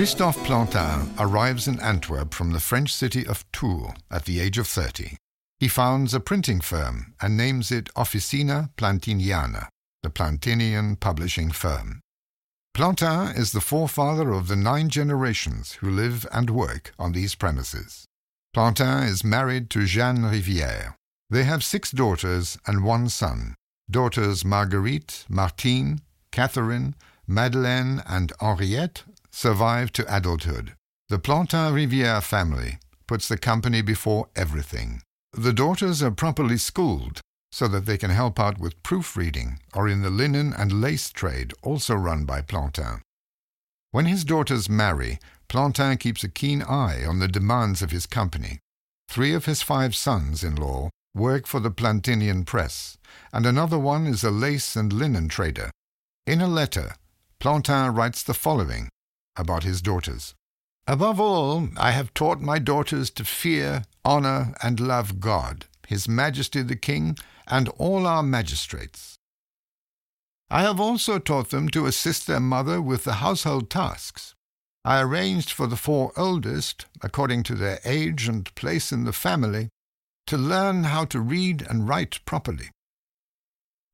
Christophe Plantin arrives in Antwerp from the French city of Tours at the age of 30. He founds a printing firm and names it Officina Plantiniana, the Plantinian publishing firm. Plantin is the forefather of the nine generations who live and work on these premises. Plantin is married to Jeanne Rivière. They have six daughters and one son. Daughters Marguerite, Martine, Catherine, Madeleine, and Henriette survive to adulthood. The Plantin Rivière family puts the company before everything. The daughters are properly schooled so that they can help out with proofreading or in the linen and lace trade also run by Plantin. When his daughters marry, Plantin keeps a keen eye on the demands of his company. Three of his five sons in law work for the Plantinian press, and another one is a lace and linen trader. In a letter, Plantin writes the following about his daughters. Above all, I have taught my daughters to fear, honor, and love God, His Majesty the King, and all our magistrates. I have also taught them to assist their mother with the household tasks. I arranged for the four oldest, according to their age and place in the family, to learn how to read and write properly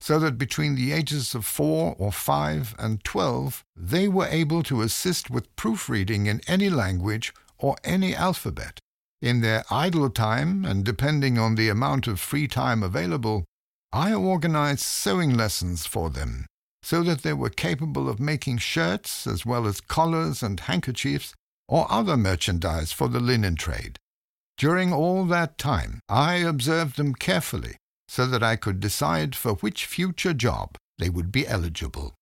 so that between the ages of four or five and twelve they were able to assist with proofreading in any language or any alphabet. In their idle time, and depending on the amount of free time available, I organized sewing lessons for them, so that they were capable of making shirts as well as collars and handkerchiefs or other merchandise for the linen trade. During all that time, I observed them carefully so that I could decide for which future job they would be eligible.